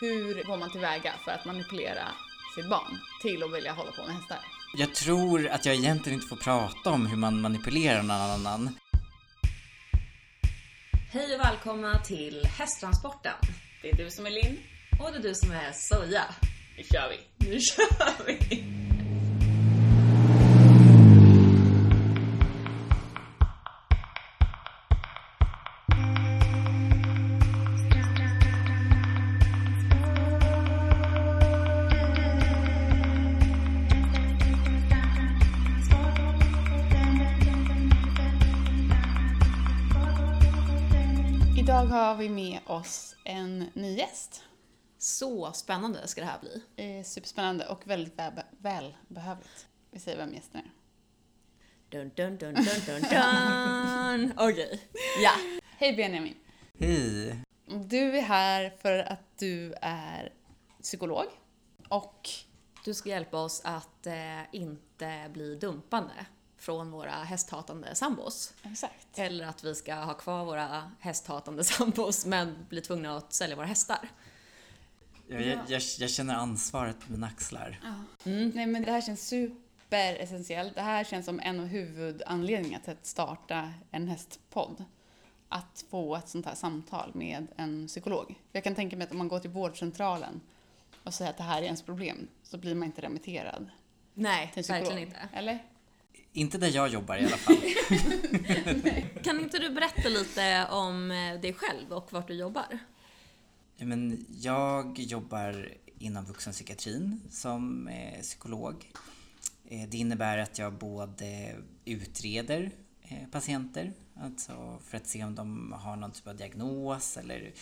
Hur går man tillväga för att manipulera sitt barn till att vilja hålla på med hästar? Jag tror att jag egentligen inte får prata om hur man manipulerar någon annan. Hej och välkomna till Hästtransporten. Det är du som är Linn. Och det är du som är Soja. Nu kör vi! Nu kör vi! Vi med oss en ny gäst. Så spännande ska det här bli. Eh, Superspännande och väldigt väl, välbehövligt. Vi säger vem gästen är. Dun, dun, dun, dun, dun, dun. Okej. Ja. Hej Benjamin! Hej! Du är här för att du är psykolog och Du ska hjälpa oss att eh, inte bli dumpande från våra hästhatande sambos. Exakt. Eller att vi ska ha kvar våra hästhatande sambos men bli tvungna att sälja våra hästar. Jag, jag, jag, jag känner ansvaret på mina axlar. Nej men det här känns superessentiellt. Det här känns som en av huvudanledningarna till att starta en hästpodd. Att få ett sånt här samtal med en psykolog. Jag kan tänka mig att om man går till vårdcentralen och säger att det här är ens problem så blir man inte remitterad Nej, verkligen inte. Eller? Inte där jag jobbar i alla fall. Kan inte du berätta lite om eh, dig själv och vart du jobbar? Men jag jobbar inom vuxenpsykiatrin som eh, psykolog. Eh, Det innebär att jag både utreder patienter, alltså för att se om de har någon typ av diagnos eller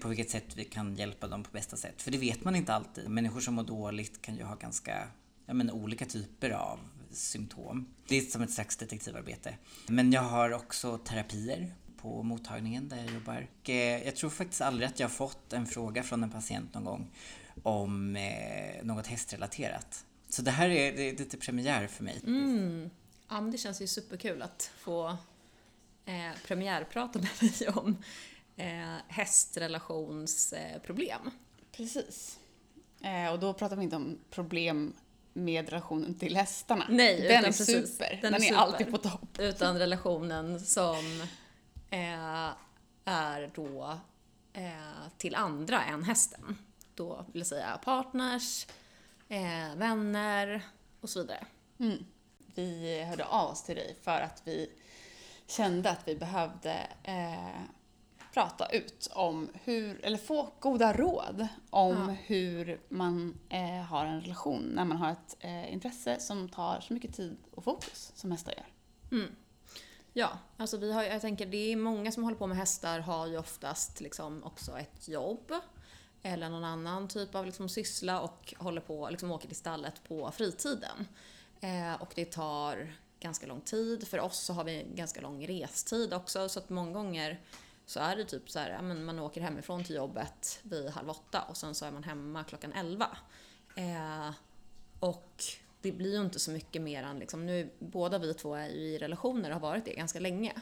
på vilket sätt vi kan hjälpa dem på bästa sätt. För det vet man inte alltid. Människor som mår dåligt kan ju ha ganska ja, men olika typer av symptom. Det är som ett slags detektivarbete. Men jag har också terapier på mottagningen där jag jobbar. Och, eh, jag tror faktiskt aldrig att jag har fått en fråga från en patient någon gång om eh, något hästrelaterat. Så det här är, det är lite premiär för mig. Mm. Ja, men det känns ju superkul att få eh, premiärprata med dig om eh, hästrelationsproblem. Precis. Eh, och då pratar vi inte om problem med relationen till hästarna. Nej, Den utan är precis. super. Den Den, är super. alltid på topp. Utan relationen som eh, är då eh, till andra än hästen. Då vill säga partners, eh, vänner och så vidare. Mm. Vi hörde av oss till dig för att vi kände att vi behövde eh, prata ut om hur, eller få goda råd om Ja. hur man eh, har en relation när man har ett eh, intresse som tar så mycket tid och fokus som hästar gör. Mm. Ja, alltså vi har, jag tänker det är många som håller på med hästar har ju oftast liksom också ett jobb eller någon annan typ av liksom syssla och håller på, liksom åker till stallet på fritiden. Eh, och det tar ganska lång tid. För oss så har vi ganska lång restid också så att många gånger så är det typ så här, men man åker hemifrån till jobbet vid halv åtta och sen så är man hemma klockan elva. Eh, och det blir ju inte så mycket mer än liksom, nu båda vi två är ju i relationer och har varit det ganska länge.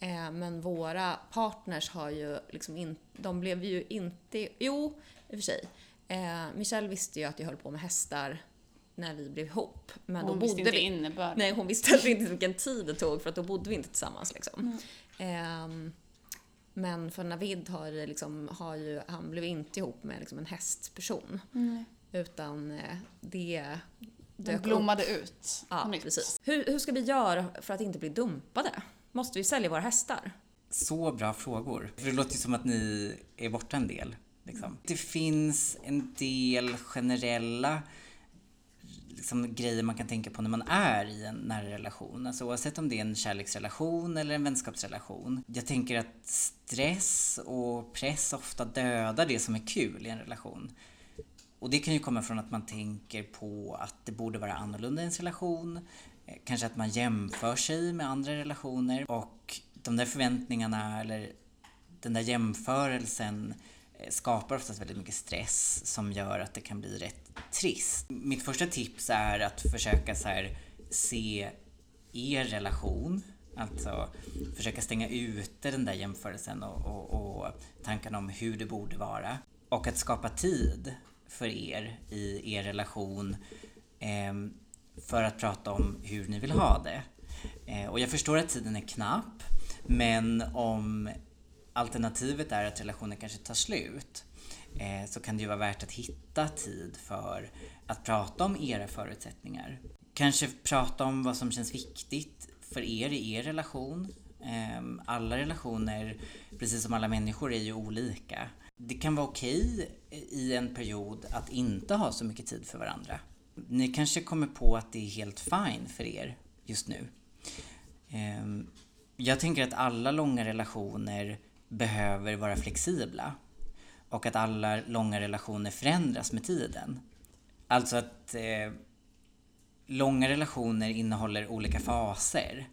Eh, men våra partners har ju liksom in, de blev ju inte, jo i och för sig. Eh, Michelle visste ju att jag höll på med hästar när vi blev ihop. Men Hon då visste bodde inte vi, innebörden. Nej, hon visste inte vilken tid det tog för att då bodde vi inte tillsammans. Liksom. Ehm, men för Navid har, liksom, har ju, han blev inte ihop med liksom, en hästperson. Mm. Utan eh, det Den dök upp. blommade ut på Ja, nytt. precis. Hur, hur ska vi göra för att inte bli dumpade? Måste vi sälja våra hästar? Så bra frågor. För det låter ju som att ni är borta en del. Liksom. Det finns en del generella liksom, grejer man kan tänka på när man är i en nära relation. Alltså, oavsett om det är en kärleksrelation eller en vänskapsrelation. Jag tänker att stress och press ofta dödar det som är kul i en relation. Och det kan ju komma från att man tänker på att det borde vara annorlunda i ens relation. Eh, kanske att man jämför sig med andra relationer och de där förväntningarna eller den där jämförelsen skapar oftast väldigt mycket stress som gör att det kan bli rätt trist. Mitt första tips är att försöka så här, se er relation, alltså försöka stänga ute den där jämförelsen och, och, och tankarna om hur det borde vara. och att skapa tid för er i er relation eh, för att prata om hur ni vill ha det. Eh, och jag förstår att tiden är knapp, men om alternativet är att relationen kanske tar slut eh, så kan det ju vara värt att hitta tid för att prata om era förutsättningar. Kanske prata om vad som känns viktigt för er i er relation. Ehm, alla relationer, precis som alla människor, är ju olika. Det kan vara okej i en period att inte ha så mycket tid för varandra. Ni kanske kommer på att det är helt fine för er just nu. Ehm, jag tänker att alla långa relationer behöver vara flexibla och att alla långa relationer förändras med tiden. Alltså att eh, långa relationer innehåller olika faser.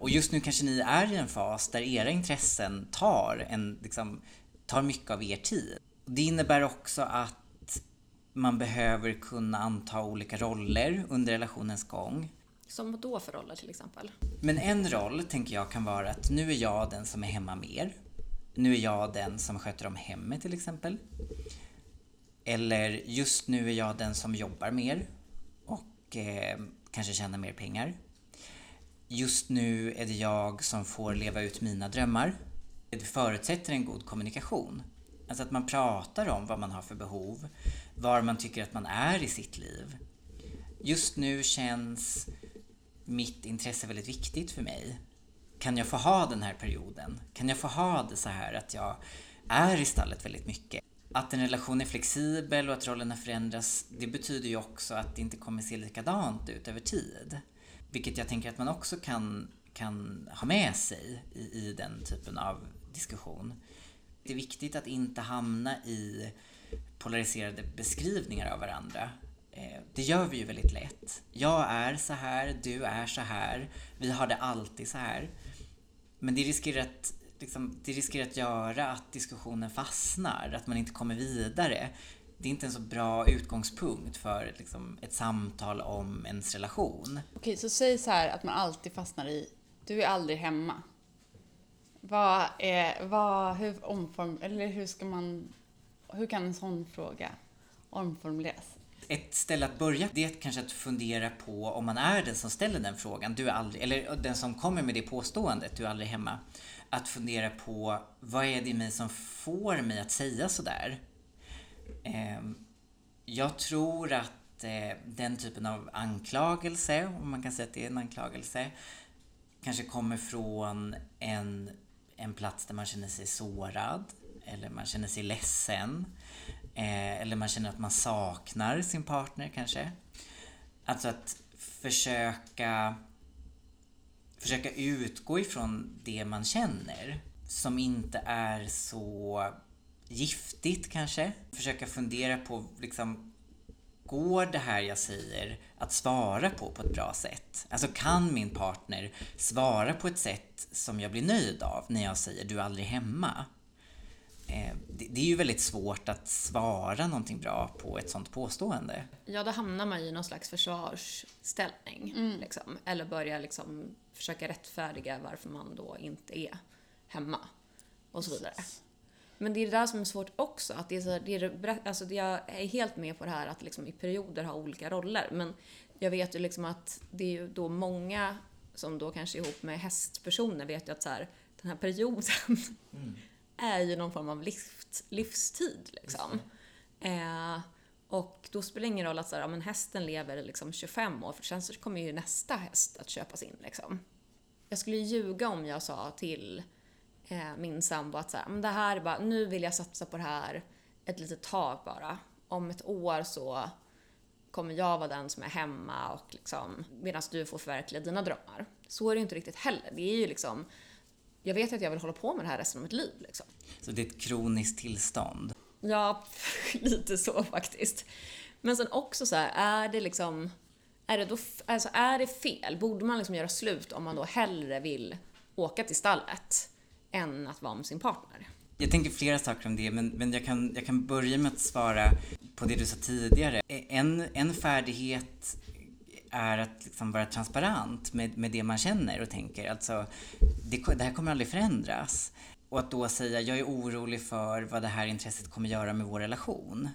Och just nu kanske ni är i en fas där era intressen tar, en, liksom, tar mycket av er tid. Det innebär också att man behöver kunna anta olika roller under relationens gång. Som då för roller till exempel? Men en roll tänker jag kan vara att nu är jag den som är hemma mer. Nu är jag den som sköter om hemmet till exempel. Eller just nu är jag den som jobbar mer och eh, kanske tjänar mer pengar. Just nu är det jag som får leva ut mina drömmar. Det förutsätter en god kommunikation. Alltså att man pratar om vad man har för behov, var man tycker att man är i sitt liv. Just nu känns mitt intresse väldigt viktigt för mig. Kan jag få ha den här perioden? Kan jag få ha det så här att jag är i stallet väldigt mycket? Att en relation är flexibel och att rollerna förändras, det betyder ju också att det inte kommer se likadant ut över tid. Vilket jag tänker att man också kan, kan ha med sig i, i den typen av diskussion. Det är viktigt att inte hamna i polariserade beskrivningar av varandra. Eh, det gör vi ju väldigt lätt. Jag är så här, du är så här, vi har det alltid så här. Men det riskerar att, liksom, det riskerar att göra att diskussionen fastnar, att man inte kommer vidare. Det är inte en så bra utgångspunkt för liksom, ett samtal om ens relation. Okej, så säg så här att man alltid fastnar i du är aldrig hemma. Vad är, vad, hur omform, eller hur ska man, hur kan en sån fråga omformuleras? Ett ställe att börja det är kanske att fundera på om man är den som ställer den frågan, du är aldrig, eller den som kommer med det påståendet, du är aldrig hemma. Att fundera på vad är det i mig som får mig att säga sådär? Ehm, jag tror att eh, den typen av anklagelse, om man kan säga att det är en anklagelse, kanske kommer från en, en plats där man känner sig sårad eller man känner sig ledsen. Eh, eller man känner att man saknar sin partner kanske. Alltså att försöka, försöka utgå ifrån det man känner som inte är så giftigt kanske. Försöka fundera på liksom Går det här jag säger att svara på på ett bra sätt? Alltså kan min partner svara på ett sätt som jag blir nöjd av när jag säger du är aldrig hemma? Eh, det är ju väldigt svårt att svara någonting bra på ett sånt påstående. Ja, då hamnar man i någon slags försvarsställning. Mm. Liksom. Eller börjar liksom försöka rättfärdiga varför man då inte är hemma. Och så vidare. Men det är det där som är svårt också. Att det är så här, det är, alltså jag är helt med på det här att liksom i perioder ha olika roller. Men jag vet ju liksom att det är ju då många som då kanske ihop med hästpersoner vet ju att så här, den här perioden Mm. Är ju någon form av livs, livstid. Liksom. Eh, och då spelar det ingen roll att så här, ja, men hästen lever liksom 25 år, för sen så kommer ju nästa häst att köpas in. Liksom. Jag skulle ljuga om jag sa till eh, min sambo att så här, men det här är bara, nu vill jag satsa på det här ett litet tag bara. Om ett år så kommer jag vara den som är hemma och liksom, medan du får förverkliga dina drömmar. Så är det ju inte riktigt heller. Det är ju liksom, jag vet att jag vill hålla på med det här resten av mitt liv. Liksom. Så det är ett kroniskt tillstånd. Ja, lite så faktiskt. Men sen också så här, är det liksom, är det då, alltså är det fel? Borde man liksom göra slut om man då hellre vill åka till stallet än att vara med sin partner? Jag tänker flera saker om det, men, men jag, kan, jag kan börja med att svara på det du sa tidigare. En, en färdighet är att liksom vara transparent med, med det man känner och tänker. Alltså, det, det här kommer aldrig förändras. och att då säga, jag är orolig för vad det här intresset kommer göra med vår relation.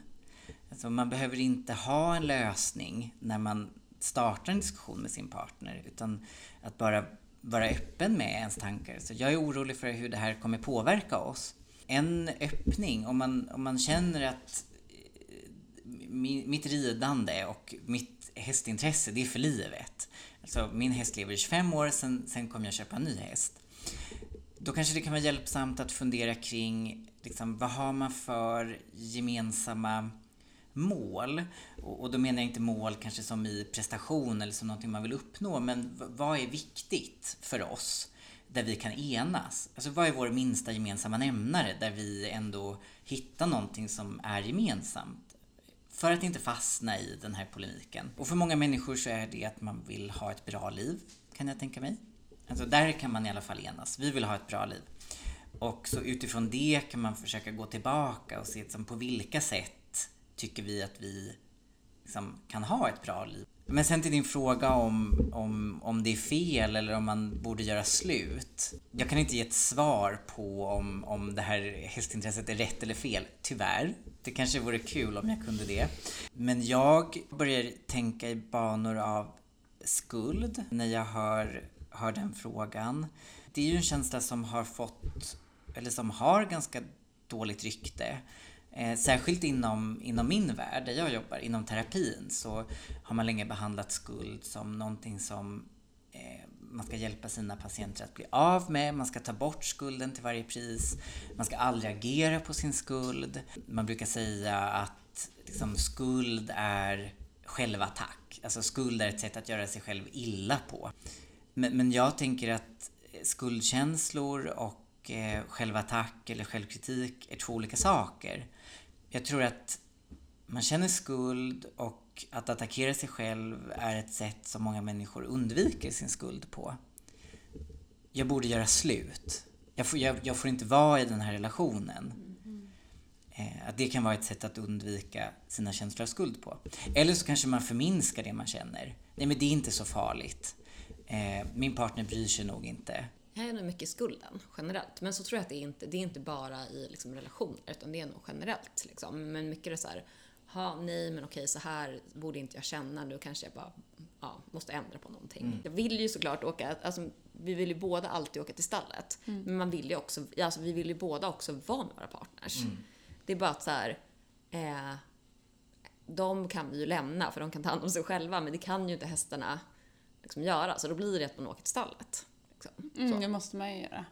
Alltså man behöver inte ha en lösning när man startar en diskussion med sin partner, utan att bara vara öppen med ens tankar. Så jag är orolig för hur det här kommer påverka oss. En öppning, om man, om man känner att eh, mitt ridande och mitt hästintresse, det är för livet. Alltså min häst lever i 25 år, sen, sen kommer jag köpa en ny häst. Då kanske det kan vara hjälpsamt att fundera kring liksom, vad har man för gemensamma mål. Och, då menar jag inte mål kanske som i prestation eller som någonting man vill uppnå, men vad är viktigt för oss? Där vi kan enas. Alltså vad är vår minsta gemensamma nämnare där vi ändå hittar någonting som är gemensamt? För att inte fastna i den här polemiken. Och för många människor så är det att man vill ha ett bra liv, kan jag tänka mig. Alltså där kan man i alla fall enas. Vi vill ha ett bra liv. Och så utifrån det kan man försöka gå tillbaka och se liksom på vilka sätt tycker vi att vi liksom kan ha ett bra liv. Men sen till din fråga om, om, om det är fel eller om man borde göra slut. Jag kan inte ge ett svar på om, om det här hästintresset är rätt eller fel, tyvärr. Det kanske vore kul om jag kunde det. Men jag börjar tänka i banor av skuld när jag hör, hör den frågan. Det är ju en känsla som har fått, eller som har ganska dåligt rykte. Eh, särskilt inom, inom min värld, där jag jobbar, inom terapin, så har man länge behandlat skuld som någonting som eh, man ska hjälpa sina patienter att bli av med, man ska ta bort skulden till varje pris, man ska aldrig agera på sin skuld. Man brukar säga att liksom, skuld är självattack, alltså skuld är ett sätt att göra sig själv illa på. Men, men jag tänker att skuldkänslor och eh, självattack eller självkritik är två olika saker jag tror att man känner skuld och att attackera sig själv är ett sätt som många människor undviker sin skuld på. Jag borde göra slut. Jag får, jag, jag får inte vara i den här relationen. Eh, att det kan vara ett sätt att undvika sina känslor av skuld på. Eller så kanske man förminskar det man känner. Nej men det är inte så farligt. Eh, min partner bryr sig nog inte. Här är nog mycket skulden generellt. Men så tror jag att det är inte, det är inte bara i liksom, relationer utan det är nog generellt. Liksom. Men mycket är det så här, ha, nej men okej så här borde inte jag känna, nu kanske jag bara ja, måste ändra på någonting. Mm. Jag vill ju såklart åka, alltså, vi vill ju båda alltid åka till stallet. Mm. Men man vill ju också, alltså, vi vill ju båda också vara med våra partners. Mm. Det är bara att så här, eh, de kan vi ju lämna för de kan ta hand om sig själva men det kan ju inte hästarna liksom göra. Så då blir det att man åker till stallet. Liksom. Mm, det måste man ju göra.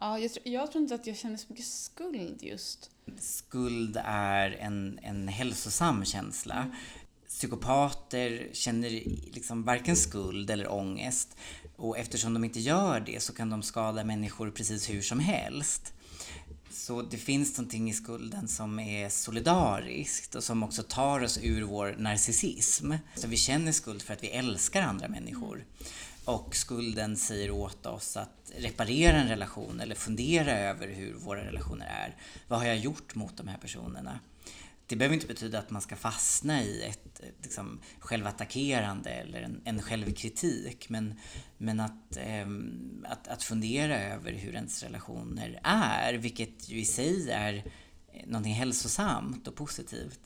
Mm. Ja, jag, jag tror inte att jag känner så mycket skuld just. Skuld är en, en hälsosam känsla. Mm. Psykopater känner liksom varken skuld eller ångest. Och eftersom de inte gör det så kan de skada människor precis hur som helst. Så det finns någonting i skulden som är solidariskt och som också tar oss ur vår narcissism. Så vi känner skuld för att vi älskar andra människor. Och skulden säger åt oss att reparera en relation eller fundera över hur våra relationer är. Vad har jag gjort mot de här personerna? Det behöver inte betyda att man ska fastna i ett liksom, självattackerande eller en, en självkritik. Men, men att, eh, att, att fundera över hur ens relationer är, vilket ju i sig är någonting hälsosamt och positivt.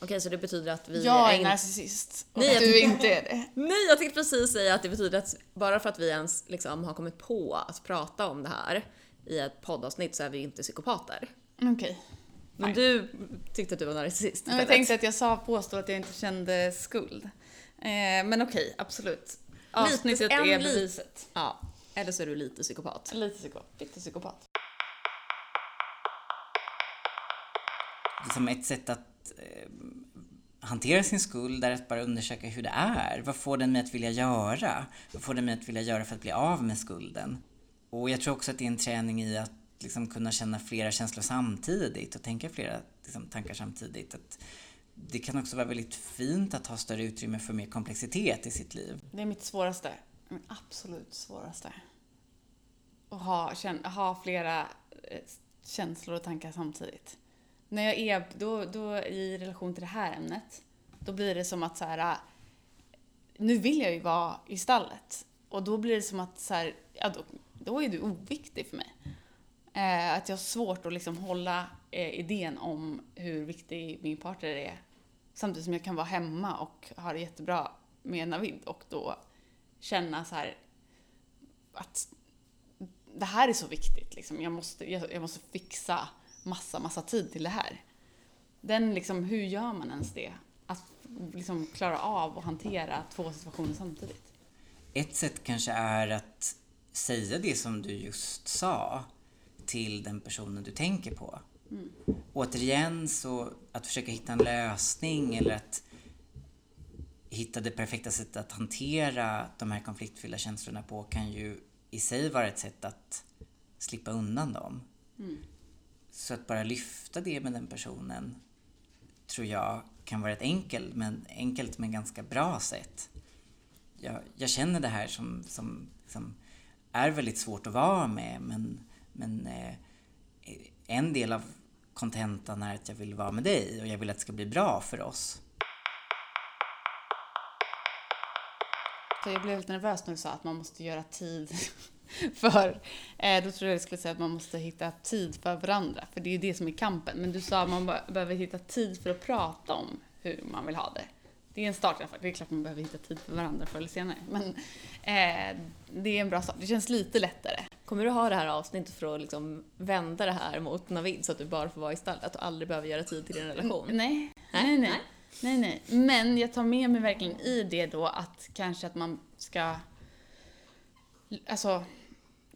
Okej, så det betyder att vi Jag är, är narcissist och Nej, du inte är det. Nej, jag tänkte precis säga att det betyder att bara för att vi ens liksom har kommit på att prata om det här i ett poddavsnitt så är vi inte psykopater. Okej. Okay. Men du tyckte att du var narcissist Jag tänkte att jag sa påstå att jag inte kände skuld. Eh, men okej, okay, absolut. Avsnittet är beviset. Ja. Eller så är du lite psykopat. Lite psykopat. Lite psykopat. Liksom ett sätt att eh, hantera sin skuld är att bara undersöka hur det är. Vad får den mig att vilja göra? Vad får den mig att vilja göra för att bli av med skulden? Och jag tror också att det är en träning i att liksom kunna känna flera känslor samtidigt och tänka flera liksom, tankar samtidigt. Att det kan också vara väldigt fint att ha större utrymme för mer komplexitet i sitt liv. Det är mitt svåraste. Mitt absolut svåraste. Att ha, ha flera eh, känslor och tankar samtidigt när jag är då, då i relation till det här ämnet, då blir det som att så här, äh, nu vill jag ju vara i stallet. Och då blir det som att så här, ja, då, då är du oviktig för mig. Eh, att jag har svårt att liksom hålla eh, idén om hur viktig min partner är. Samtidigt som jag kan vara hemma och ha det jättebra med Navid och då känna så här att det här är så viktigt. Liksom. Jag, måste, jag, jag måste fixa massa, massa tid till det här. Den liksom, hur gör man ens det? Att liksom klara av och hantera två situationer samtidigt. Ett sätt kanske är att säga det som du just sa till den personen du tänker på. Mm. Återigen så att försöka hitta en lösning eller att hitta det perfekta sättet att hantera de här konfliktfyllda känslorna på kan ju i sig vara ett sätt att slippa undan dem. Mm. Så att bara lyfta det med den personen tror jag kan vara ett enkelt men, enkelt men ganska bra sätt. Jag, jag känner det här som, som, som är väldigt svårt att vara med men, men eh, en del av kontentan är att jag vill vara med dig och jag vill att det ska bli bra för oss. Jag blev lite nervös när du sa att man måste göra tid för, eh, då tror jag skulle säga att man måste hitta tid för varandra, för det är ju det som är kampen. Men du sa att man behöver hitta tid för att prata om hur man vill ha det. Det är en start i alla fall. Det är klart man behöver hitta tid för varandra förr eller senare. Men eh, det är en bra start. Det känns lite lättare. Kommer du ha det här avsnittet för att liksom vända det här mot Navid så att du bara får vara i stallet och aldrig behöver göra tid till din relation? Nej, nej, nej. Nej, nej. Men jag tar med mig verkligen i det då att kanske att man ska... Alltså,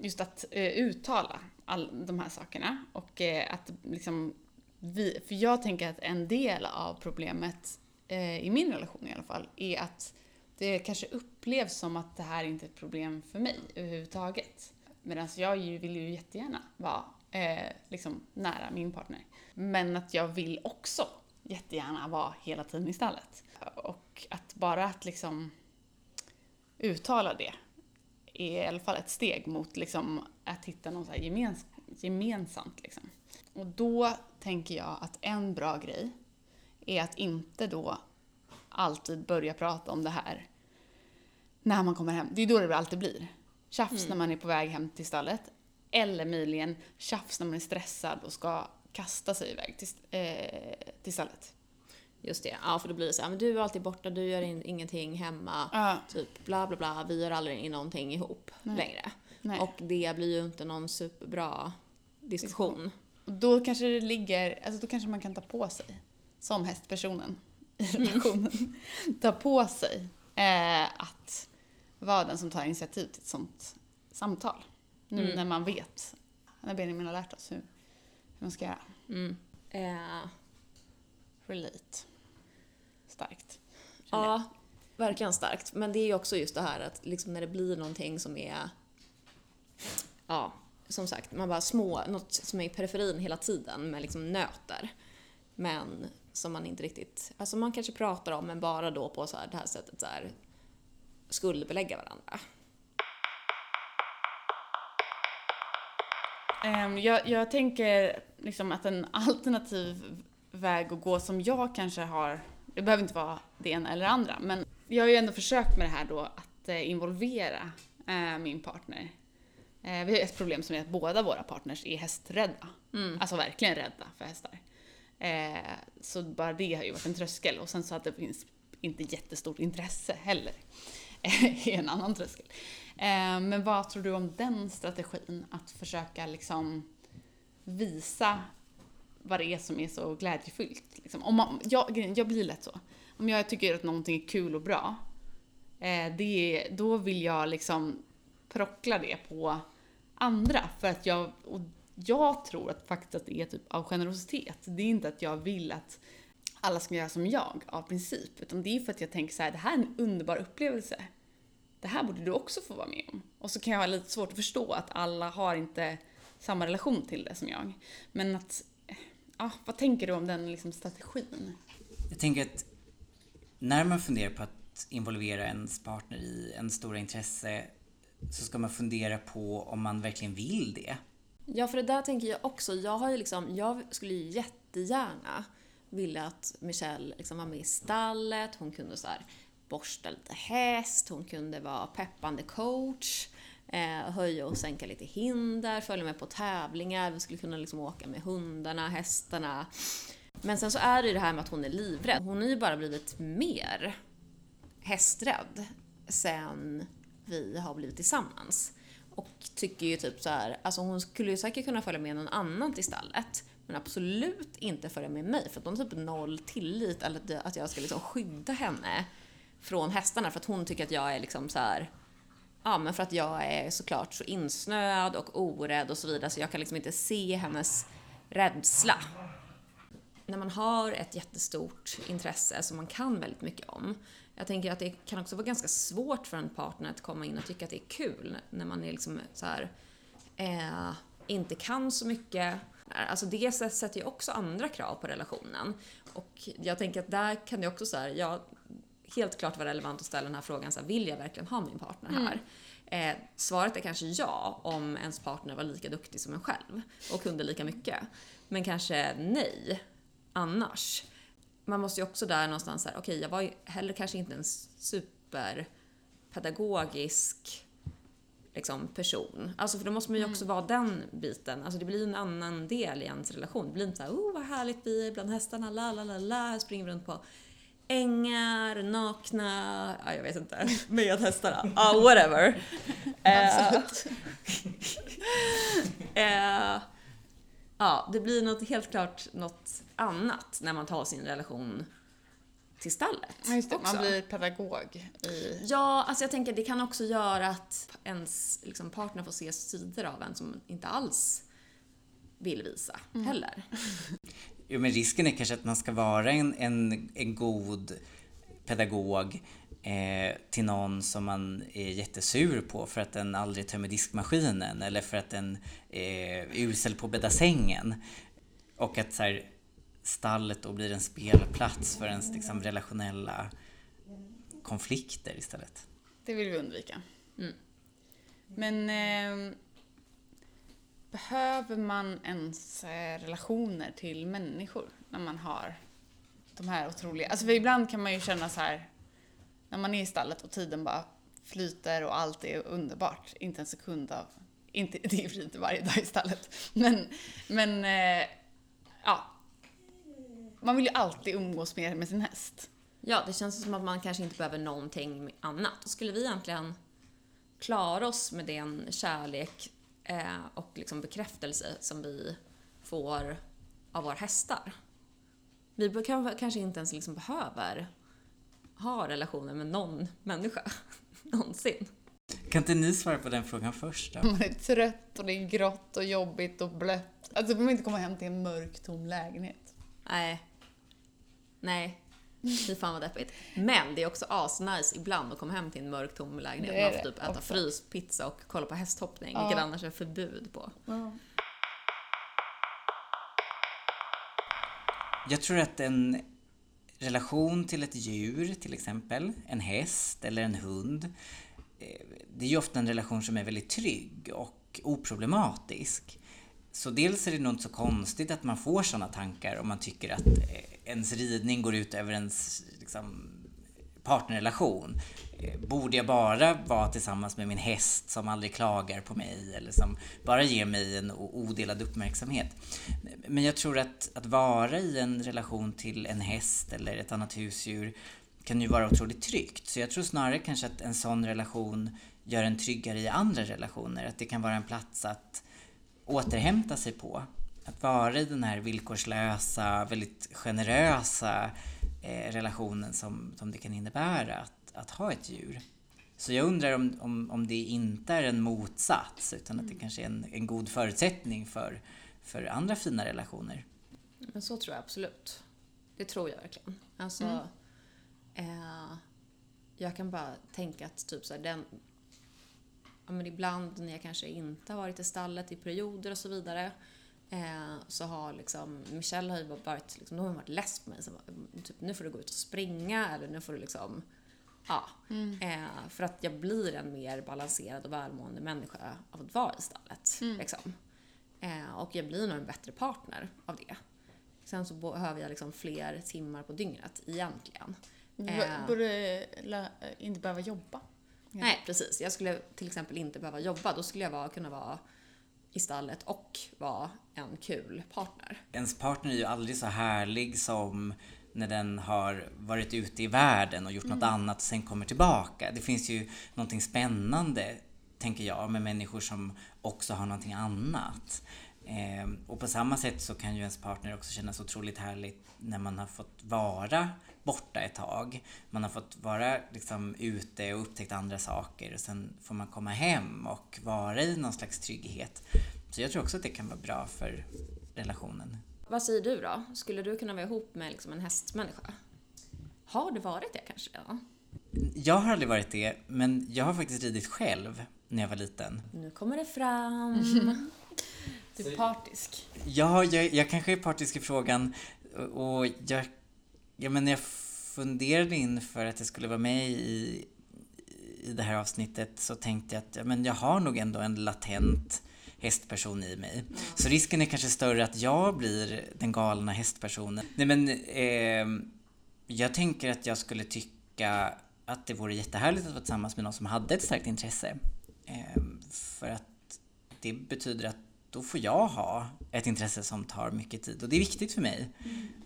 just att eh, uttala all de här sakerna. Och eh, att liksom vi, för jag tänker att en del av problemet, eh, i min relation i alla fall, är att det kanske upplevs som att det här inte är ett problem för mig överhuvudtaget. Medan jag vill ju jättegärna vara eh, liksom nära min partner. Men att jag vill också jättegärna vara hela tiden i stallet. Och att bara att liksom uttala det är i alla fall ett steg mot liksom att hitta något så gemens gemensamt. Liksom. Och då tänker jag att en bra grej är att inte då alltid börja prata om det här när man kommer hem. Det är då det alltid blir. Tjafs mm. när man är på väg hem till stallet. Eller möjligen tjafs när man är stressad och ska kasta sig iväg till, eh, till stallet. Just det, ja för då blir det så här, men du är alltid borta, du gör in, ingenting hemma, ja. typ bla bla bla, vi gör aldrig någonting ihop Nej. längre. Nej. Och det blir ju inte någon superbra diskussion. Och då kanske det ligger, alltså då kanske man kan ta på sig, som hästpersonen i mm. relationen, mm. ta på sig eh, att vara den som tar initiativ till ett sånt samtal. Nu mm. när man vet, när Benjamin har lärt oss hur, hur man ska göra. Mm. Eh. Relate. Starkt. Ja, verkligen starkt. Men det är ju också just det här att liksom när det blir någonting som är ja, som sagt, man bara små, något som är i periferin hela tiden med liksom nöter. Men som man inte riktigt, alltså man kanske pratar om men bara då på så här, det här sättet så här, skuldbelägga varandra. Um, jag, jag tänker liksom att en alternativ väg att gå som jag kanske har, det behöver inte vara det ena eller andra, men jag har ju ändå försökt med det här då att eh, involvera eh, min partner Eh, vi har ett problem som är att båda våra partners är hästrädda. Mm. Alltså verkligen rädda för hästar. Så bara det har ju varit en tröskel. Och sen så att det finns inte jättestort intresse heller. är en annan tröskel. Men vad tror du om den strategin? Att försöka liksom visa vad det är som är så glädjefyllt. Liksom. Om man, jag, jag blir lätt så. Om jag tycker att någonting är kul och bra, eh, det, då vill jag liksom prockla det på andra. För att jag, och jag tror att faktiskt att det är typ av generositet. Det är inte att jag vill att alla ska göra som jag av princip. Utan det är för att jag tänker så här, det här är en underbar upplevelse. Det här borde du också få vara med om. Och så kan jag ha lite svårt att förstå att alla har inte samma relation till det som jag. Men att, ja, vad tänker du om den liksom strategin? Jag tänker att när man funderar på att involvera ens partner i en stora intresse så ska man fundera på om man verkligen vill det. Ja, för det där tänker jag också. Jag, har ju liksom, jag skulle ju jättegärna vilja att Michelle liksom var med i stallet, hon kunde så här borsta lite häst, hon kunde vara peppande coach. Eh, höja och sänka lite hinder, följa med på tävlingar, vi skulle kunna liksom åka med hundarna, hästarna. Men sen så är det ju det här med att hon är livrädd. Hon har ju bara blivit mer hästrädd sen vi har blivit tillsammans. Och tycker ju typ så här, alltså hon skulle ju säkert kunna följa med någon annan till stallet. Men absolut inte följa med mig för att hon har typ noll tillit eller att- att jag ska liksom skydda henne från hästarna för att hon tycker att jag är liksom så här. Ja, men för att jag är såklart så insnöad och orädd och så vidare så jag kan liksom inte se hennes rädsla. När man har ett jättestort intresse som man kan väldigt mycket om. Jag tänker att det kan också vara ganska svårt för en partner att komma in och tycka att det är kul när man är liksom så här, eh, inte kan så mycket. Alltså det sätter ju också andra krav på relationen. Och jag tänker att där kan det också så här, jag helt klart vara relevant att ställa den här frågan, så här, vill jag verkligen ha min partner här? Eh, svaret är kanske ja, om ens partner var lika duktig som en själv och kunde lika mycket. Men kanske nej, annars. Man måste ju också där någonstans säga, okej, jag var ju heller kanske inte en superpedagogisk liksom, person. Alltså för då måste man ju också vara den biten. Alltså det blir ju en annan del i ens relation. Det blir inte såhär, oh vad härligt vi är bland hästarna, la la la la, här springer vi runt på ängar, nakna, ja, jag vet inte, med hästarna. Ja, whatever. Eh, eh, ja, det blir något, helt klart något annat när man tar sin relation till stallet. Ja, just det, också. man blir pedagog i... Ja, alltså jag tänker det kan också göra att ens liksom, partner får se sidor av en som inte alls vill visa heller. Jo, men risken är kanske att man ska vara en, en, en god pedagog eh, till någon som man är jättesur på för att den aldrig tömmer diskmaskinen eller för att den eh, är usel på att bädda sängen. Och att så här, stallet då blir en spelplats för ens liksom, relationella konflikter istället. Det vill vi undvika. Mm. Men eh, behöver man ens eh, relationer till människor när man har de här otroliga... Alltså för ibland kan man ju känna så här när man är i stallet och tiden bara flyter och allt är underbart. Inte en sekund av... Inte, det inte varje dag i stallet. Men, men eh, ja. Man vill ju alltid umgås mer med sin häst. Ja, det känns som att man kanske inte behöver någonting annat. Och skulle vi egentligen klara oss med den kärlek eh, och liksom bekräftelse som vi får av våra hästar. Vi kanske inte ens liksom behöver ha relationer med någon människa någonsin. Kan inte ni svara på den frågan först då? Man är trött och det är grått och jobbigt och blött. Alltså man vill inte komma hem till en mörk, tom lägenhet. Nej. Nej. Fy fan vad deppigt. Men det är också asnice ibland att komma hem till en mörk tom lägenhet. Är Man får typ äta ofta. fryspizza och kolla på hästhoppning, Ja. vilket annars är förbud på. Jag tror att en relation till ett djur, till exempel en häst eller en hund, eh, det är ju ofta en relation som är väldigt trygg och oproblematisk. Så dels är det nog inte så konstigt att man får sådana tankar om man tycker att eh, ens ridning går ut över ens liksom, partnerrelation. Eh, borde jag bara vara tillsammans med min häst som aldrig klagar på mig eller som bara ger mig en odelad uppmärksamhet? Men jag tror att, att vara i en relation till en häst eller ett annat husdjur kan ju vara otroligt tryggt. Så jag tror snarare kanske att en sån relation gör en tryggare i andra relationer. Att det kan vara en plats att återhämta sig på. Att vara i den här villkorslösa, väldigt generösa eh, relationen som, som det kan innebära att, att ha ett djur. Så jag undrar om, om, om det inte är en motsats utan att det kanske är en, en god förutsättning för, för andra fina relationer. Men så tror jag absolut. Det tror jag verkligen. Alltså, Mm. eh, jag kan bara tänka att typ så här, den, ja, men ibland när jag kanske inte har varit i stallet i perioder och så vidare eh, så har liksom, Michelle har ju varit, liksom, har varit less på mig. Så, typ, nu får du gå ut och springa eller nu får du liksom Ja, eh, för att jag blir en mer balanserad och välmående människa av att vara i stallet. Liksom. Eh, och jag blir nog en bättre partner av det. Sen så behöver jag liksom fler timmar på dygnet egentligen. B- Eh. Borde inte behöva jobba. Nej, precis. Jag skulle till exempel inte behöva jobba. Då skulle jag vara, kunna vara i stallet och vara en kul partner. Ens partner är ju aldrig så härlig som när den har varit ute i världen och gjort något annat och sen kommer tillbaka. Det finns ju någonting spännande, tänker jag, med människor som också har någonting annat. Eh, och på samma sätt så kan ju ens partner också kännas otroligt härligt när man har fått vara borta ett tag. Man har fått vara liksom ute och upptäckt andra saker och sen får man komma hem och vara i någon slags trygghet. Så jag tror också att det kan vara bra för relationen. Vad säger du då? Skulle du kunna vara ihop med liksom en hästmänniska? Har du varit det kanske redan? Jag har aldrig varit det, men jag har faktiskt ridit själv när jag var liten. Nu kommer det fram. Du är partisk. Ja, jag, jag kanske är partisk i frågan och jag, ja, men jag funderade inför att jag skulle vara med i, i det här avsnittet så tänkte jag att ja, men jag har nog ändå en latent hästperson i mig. Så risken är kanske större att jag blir den galna hästpersonen. Nej men, eh, jag tänker att jag skulle tycka att det vore jättehärligt att vara tillsammans med någon som hade ett starkt intresse. Eh, för att det betyder att då får jag ha ett intresse som tar mycket tid och det är viktigt för mig.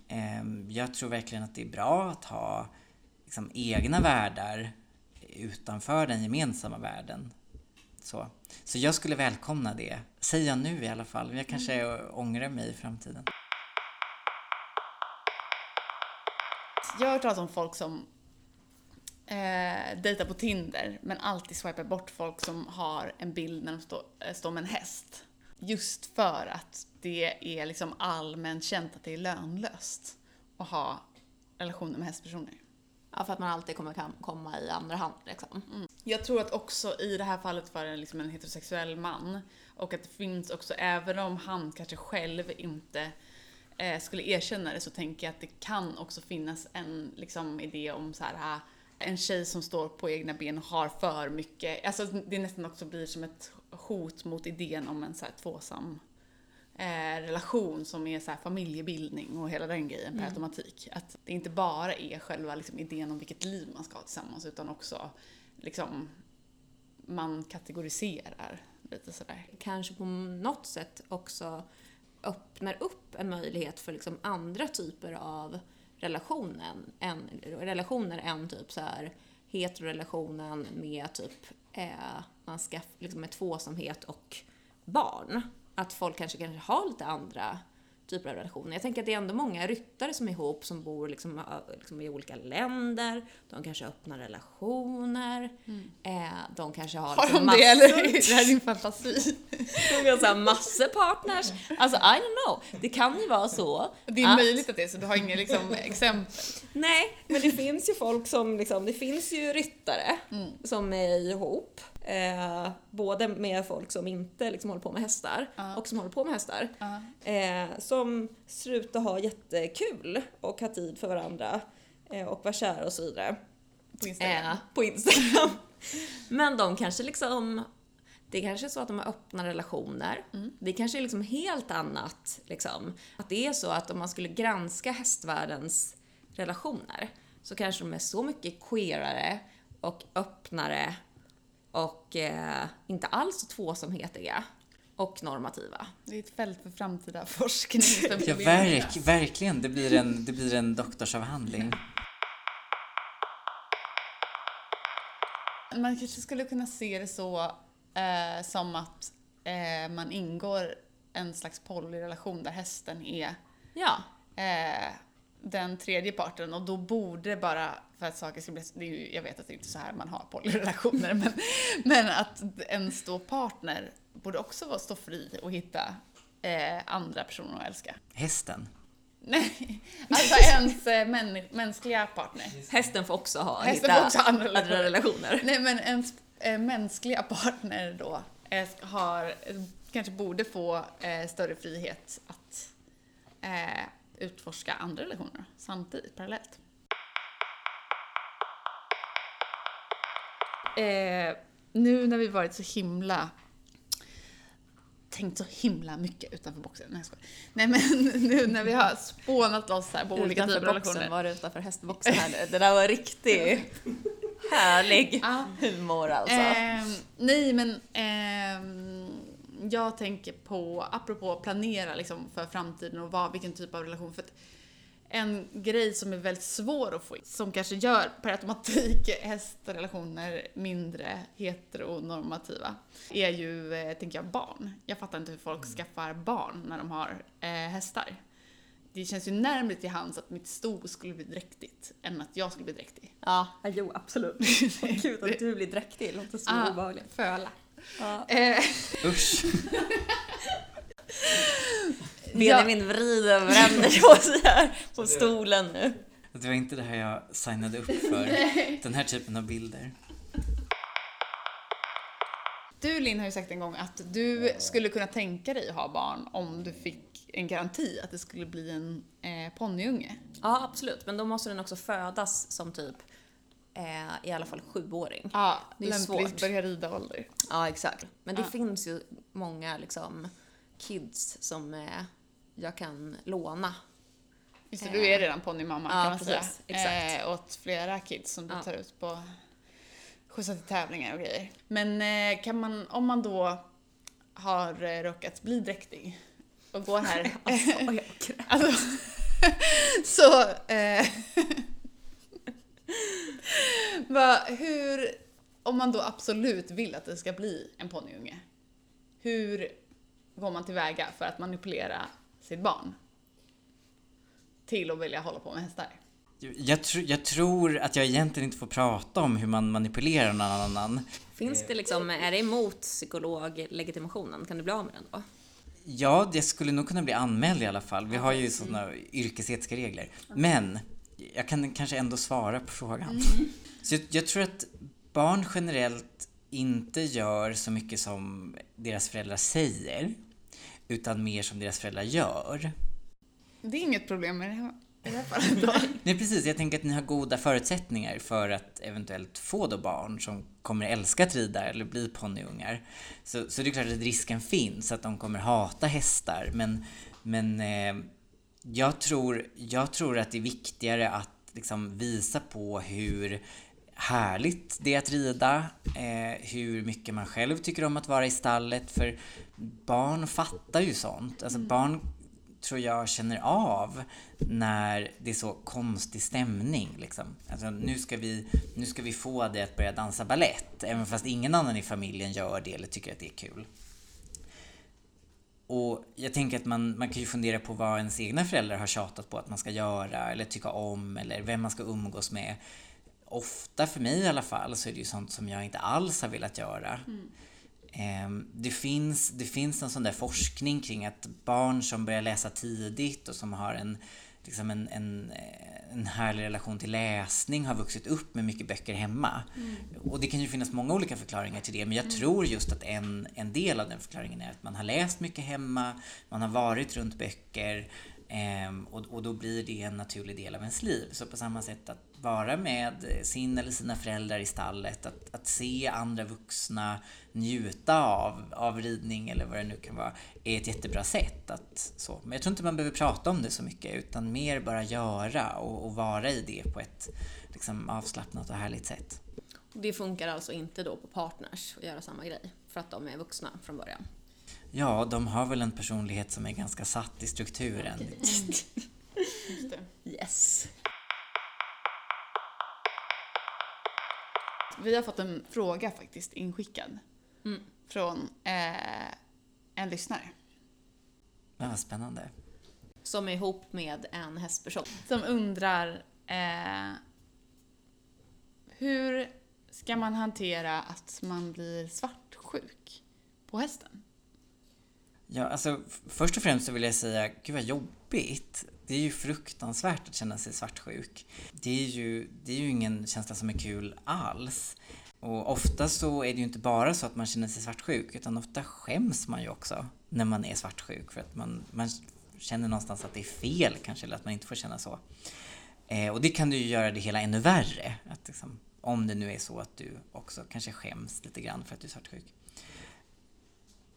Mm. Jag tror verkligen att det är bra att ha liksom, egna världar utanför den gemensamma världen. Så. så jag skulle välkomna det. Säger jag nu i alla fall. Jag kanske mm. ångrar mig i framtiden. Jag har hört talas om folk som eh, dejtar på Tinder men alltid swipar bort folk som har en bild när de stå, äh, står med en häst. Just för att det är liksom allmänt känt att det är lönlöst att ha relationer med hästpersoner. Ja, för att man alltid kommer komma i andra hand liksom. Mm. Jag tror att också i det här fallet för en, liksom en heterosexuell man och att det finns också, även om han kanske själv inte eh, skulle erkänna det så tänker jag att det kan också finnas en liksom, idé om så här en tjej som står på egna ben och har för mycket, alltså det nästan också blir som ett hot mot idén om en så här tvåsam eh, relation som är så familjebildning och hela den grejen per mm. automatik. Att det inte bara är själva liksom, idén om vilket liv man ska ha tillsammans utan också liksom man kategoriserar lite sådär. Kanske på något sätt också öppnar upp en möjlighet för liksom andra typer av relationen, en, relationer än typ så här heterorelationen med typ eh, man ska liksom med tvåsamhet och barn. Att folk kanske kanske har lite andra typer av relationer. Jag tänker att det är ändå många ryttare som är ihop som bor liksom, liksom i olika länder. De kanske har öppna relationer. Mm. Eh, de kanske har... Har liksom de massor. det eller är det din fantasi? de har massor partners. Alltså I don't know. Det kan ju vara så. Det är att... möjligt att det är så, du har inga liksom, exempel? Nej, men det finns ju folk som liksom, det finns ju ryttare mm. som är ihop. Eh, både med folk som inte liksom håller på med hästar uh. och som håller på med hästar. Uh. Eh, som ser ut att ha jättekul och ha tid för varandra eh, och vara kära och så vidare. På Instagram. Eh, på Instagram. Men de kanske liksom det kanske är så att de har öppna relationer. Mm. Det kanske är liksom helt annat. Liksom. Att det är så att om man skulle granska hästvärldens relationer så kanske de är så mycket queerare och öppnare och eh, inte alls så tvåsamhetiga och normativa. Det är ett fält för framtida forskning. ja, verk, verkligen. Det blir en, det blir en doktorsavhandling. Man kanske skulle kunna se det så eh, som att eh, man ingår en slags polyrelation där hästen är ja. eh, den tredje parten och då borde bara, för att saker ska bli, det är ju, jag vet att det är inte så här man har polyrelationer, men, men att en stå partner borde också vara stå fri och hitta eh, andra personer att älska. Hästen? Nej, alltså ens eh, män, mänskliga partner. Hästen får också ha, Hästen hitta också andra, andra relationer. Nej men ens eh, mänskliga partner då eh, har, kanske borde få eh, större frihet att eh, utforska andra relationer samtidigt, parallellt. Eh, nu när vi varit så himla tänkt så himla mycket utanför boxen. Nej, Nej men nu när vi har spånat oss här på olika typer av relationer. Var det utanför hästboxen här nu? Det där var riktigt Härlig humor alltså. Ehm, nej, men ehm, jag tänker på, apropå planera liksom, för framtiden och vad, vilken typ av relation. För att en grej som är väldigt svår att få in, som kanske gör per automatik hästrelationer mindre heteronormativa, är ju, eh, tänker jag, barn. Jag fattar inte hur folk skaffar barn när de har eh, hästar. Det känns ju närmare till hands att mitt sto skulle bli dräktigt än att jag skulle bli dräktig. Ja, jo absolut. Gud att du blir dräktig, det låter så Ah, obehagligt. Föla. Ja. Eh, Usch. Benjamin vrider och vänder på sig här på stolen nu. Det var inte det här jag signade upp för. Den här typen av bilder. Du Linn har ju sagt en gång att du skulle kunna tänka dig att ha barn om du fick en garanti att det skulle bli en eh, ponnyunge. Ja, absolut. Men då måste den också födas som typ eh, i alla fall sjuåring. Ja, Det är lämpligt svårt. börja rida ålder. Ja, exakt. Men det Ja. finns ju många liksom kids som eh, jag kan låna. Just det, du är redan ponnymamma Ja, kan man precis. säga. Exakt. Eh, åt flera kids som du Ja. tar ut på skjutsar till tävlingar och grejer. Men eh, kan man, om man då har eh, råkat bli dräktig och går här Alltså, jag. Alltså, så... Vad, hur, om man då absolut vill att det ska bli en ponnyunge, hur går man tillväga för att manipulera sitt barn till att vilja hålla på med hästar? Jag, tr- jag tror att jag egentligen inte får prata om hur man manipulerar någon annan. Finns det liksom, är det emot psykologlegitimationen? Kan du bli av med den då? Ja, det skulle nog kunna bli anmäld i alla fall. Vi har ju sådana yrkesetiska regler. Men jag kan kanske ändå svara på frågan. Så jag, jag tror att barn generellt inte gör så mycket som deras föräldrar säger, utan mer som deras föräldrar gör. Det är inget problem med det här. Nej precis, jag tänker att ni har goda förutsättningar för att eventuellt få då barn som kommer älska att rida eller bli ponnyungar. Så, så det är klart att risken finns att de kommer hata hästar men, men eh, jag, tror, jag tror att det är viktigare att liksom visa på hur härligt det är att rida, eh, hur mycket man själv tycker om att vara i stallet för barn fattar ju sånt. Alltså barn tror jag känner av när det är så konstig stämning. Liksom. Alltså, nu, ska vi, nu ska vi få dig att börja dansa ballett, även fast ingen annan i familjen gör det eller tycker att det är kul. Och jag tänker att man, man kan ju fundera på vad ens egna föräldrar har tjatat på att man ska göra eller tycka om eller vem man ska umgås med. Ofta, för mig i alla fall, så är det ju sånt som jag inte alls har velat göra. Ehm, Det finns, det finns en sån där forskning kring att barn som börjar läsa tidigt och som har en, liksom en, en, eh, en härlig relation till läsning har vuxit upp med mycket böcker hemma. Och det kan ju finnas många olika förklaringar till det, men jag tror just att en, en del av den förklaringen är att man har läst mycket hemma, man har varit runt böcker ehm, och, och då blir det en naturlig del av ens liv. Så på samma sätt att vara med sin eller sina föräldrar i stallet, att, att se andra vuxna njuta av, av ridning eller vad det nu kan vara, är ett jättebra sätt. Att, så. Men jag tror inte man behöver prata om det så mycket, utan mer bara göra och, och vara i det på ett liksom, avslappnat och härligt sätt. Det funkar alltså inte då på partners att göra samma grej för att de är vuxna från början. Ja, de har väl en personlighet som är ganska satt i strukturen. Det. Yes. Vi har fått en fråga faktiskt inskickad Mm. från eh, en lyssnare Ja, vad spännande. Som är ihop med en hästperson. som undrar eh, hur ska man hantera att man blir svartsjuk på hästen? Ja, alltså först och främst så vill jag säga, gud vad jobbigt. Det är ju fruktansvärt att känna sig svartsjuk. Det är ju, det är ju ingen känsla som är kul alls. Och ofta så är det ju inte bara så att man känner sig svartsjuk, utan ofta skäms man ju också när man är svartsjuk för att man, man känner någonstans att det är fel kanske, eller att man inte får känna så. Eh, och det kan ju göra det hela ännu värre. Att liksom, om det nu är så att du också kanske skäms lite grann för att du är svartsjuk.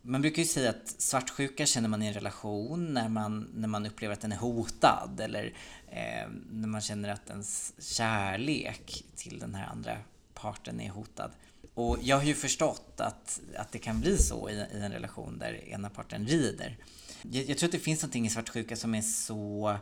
Man brukar ju säga att svartsjuka känner man i en relation när man, när man upplever att den är hotad eller eh, när man känner att ens kärlek till den här andra parten är hotad. Och jag har ju förstått att, att det kan bli så i, i en relation där ena parten rider. Jag, jag tror att det finns någonting i svartsjuka som är så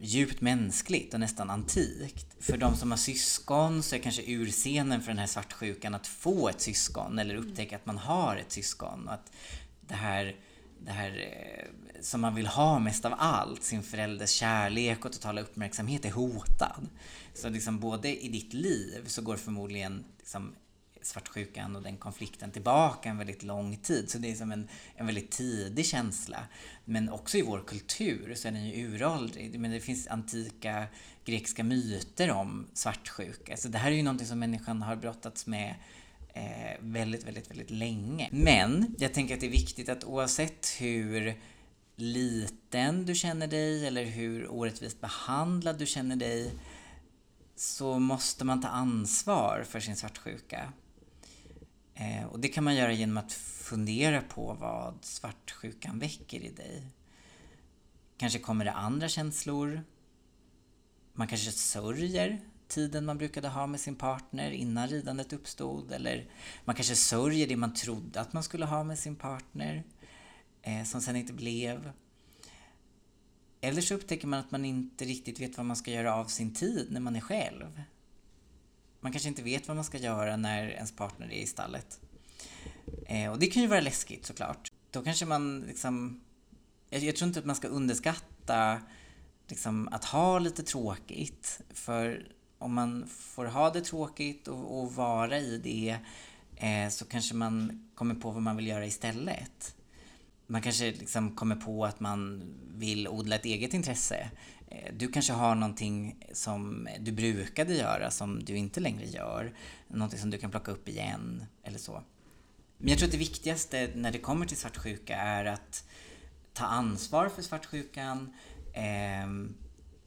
djupt mänskligt och nästan antikt. För de som har syskon så är kanske urscenen för den här svartsjukan att få ett syskon eller upptäcka att man har ett syskon. Och att det här, det här eh, som man vill ha mest av allt, sin förälders kärlek och totala uppmärksamhet är hotad. Så liksom både i ditt liv så går förmodligen liksom svartsjukan och den konflikten tillbaka en väldigt lång tid. Så det är som en, en väldigt tidig känsla. Men också i vår kultur så är den ju uråldrig. Men det finns antika grekiska myter om svartsjuka. Så det här är ju någonting som människan har brottats med eh, väldigt, väldigt, väldigt länge. Men jag tänker att det är viktigt att oavsett hur liten du känner dig eller hur orättvist behandlad du känner dig så måste man ta ansvar för sin svartsjuka. Eh, och det kan man göra genom att fundera på vad svartsjukan väcker i dig. Kanske kommer det andra känslor. Man kanske sörjer tiden man brukade ha med sin partner innan ridandet uppstod. Eller man kanske sörjer det man trodde att man skulle ha med sin partner, eh, som sen inte blev. Eller så upptäcker man att man inte riktigt vet vad man ska göra av sin tid när man är själv. Man kanske inte vet vad man ska göra när ens partner är i stallet. Eh, och det kan ju vara läskigt såklart. Då kanske man liksom... Jag, jag tror inte att man ska underskatta liksom, att ha lite tråkigt. För om man får ha det tråkigt och, och vara i det eh, så kanske man kommer på vad man vill göra istället. Man kanske liksom kommer på att man vill odla ett eget intresse. Eh, du kanske har någonting som du brukade göra som du inte längre gör. Någonting som du kan plocka upp igen eller så. Men jag tror att det viktigaste när det kommer till svartsjuka är att ta ansvar för svartsjukan eh,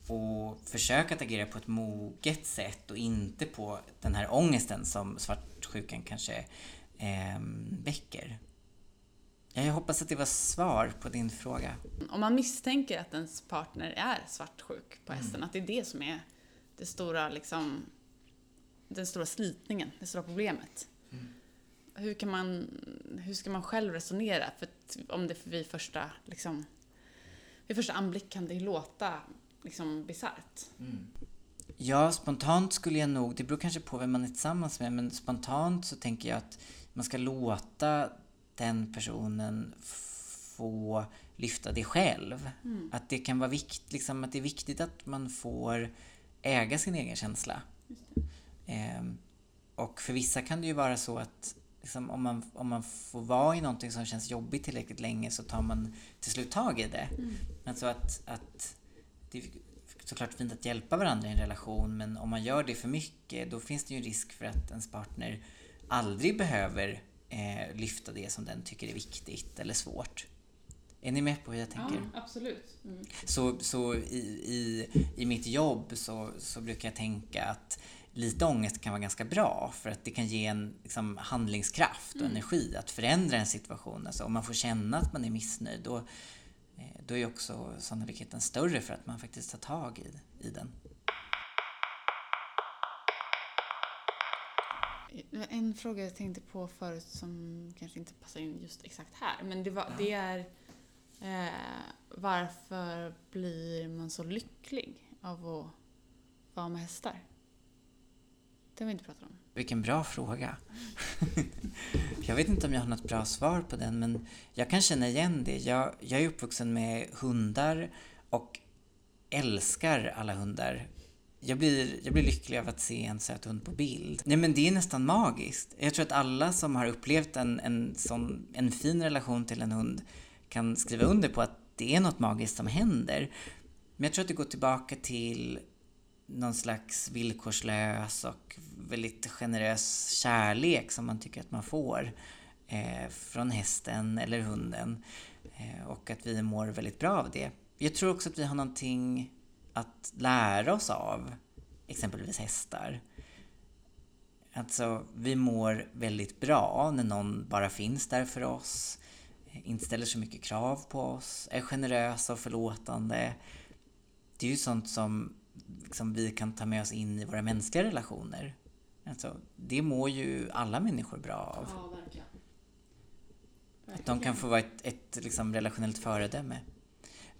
och försöka att agera på ett moget sätt och inte på den här ångesten som svartsjukan kanske eh, väcker. Jag hoppas att det var svar på din fråga. Om man misstänker att ens partner är svartsjuk på hästen, mm. att det är det som är det stora, liksom, den stora slitningen, det stora problemet. Mm. Hur, kan man, hur ska man själv resonera? För om det vid första, liksom, vid första anblick kan det låta liksom bisarrt. Mm. Ja, spontant skulle jag nog, det beror kanske på vem man är tillsammans med, men spontant så tänker jag att man ska låta den personen få lyfta det själv. Mm. Att det kan vara viktigt, liksom, att det är viktigt att man får äga sin egen känsla. Ehm, och för vissa kan det ju vara så att liksom, om, man, om man får vara i någonting som känns jobbigt tillräckligt länge så tar man till slut tag i det. Mm. Alltså att, att det är såklart fint att hjälpa varandra i en relation men om man gör det för mycket då finns det ju en risk för att ens partner aldrig behöver eh, lyfta det som den tycker är viktigt eller svårt. Är ni med på hur jag tänker? Ja, absolut. Mm. Så, så i, i, i mitt jobb så, så brukar jag tänka att lite ångest kan vara ganska bra för att det kan ge en liksom, handlingskraft och mm. energi att förändra en situation. Alltså, om man får känna att man är missnöjd då, eh, då är också sannolikheten större för att man faktiskt tar tag i, i den. En fråga jag tänkte på förut som kanske inte passar in just exakt här, men det, var, det är eh, varför blir man så lycklig av att vara med hästar? Det har vi inte pratat om. Vilken bra fråga. jag vet inte om jag har något bra svar på den, men jag kan känna igen det. Jag, jag är uppvuxen med hundar och älskar alla hundar jag blir, jag blir lycklig av att se en söt hund på bild. Nej men det är nästan magiskt. Jag tror att alla som har upplevt en, en, sån, en fin relation till en hund kan skriva under på att det är något magiskt som händer. Men jag tror att det går tillbaka till någon slags villkorslös och väldigt generös kärlek som man tycker att man får eh, från hästen eller hunden. Eh, och att vi mår väldigt bra av det. Jag tror också att vi har någonting att lära oss av exempelvis hästar. Alltså, vi mår väldigt bra när någon bara finns där för oss, inte ställer så mycket krav på oss, är generös och förlåtande. Det är ju sånt som liksom, vi kan ta med oss in i våra mänskliga relationer. Alltså, det mår ju alla människor bra av. Ja, verkligen. Att de kan få vara ett, ett liksom relationellt föredöme.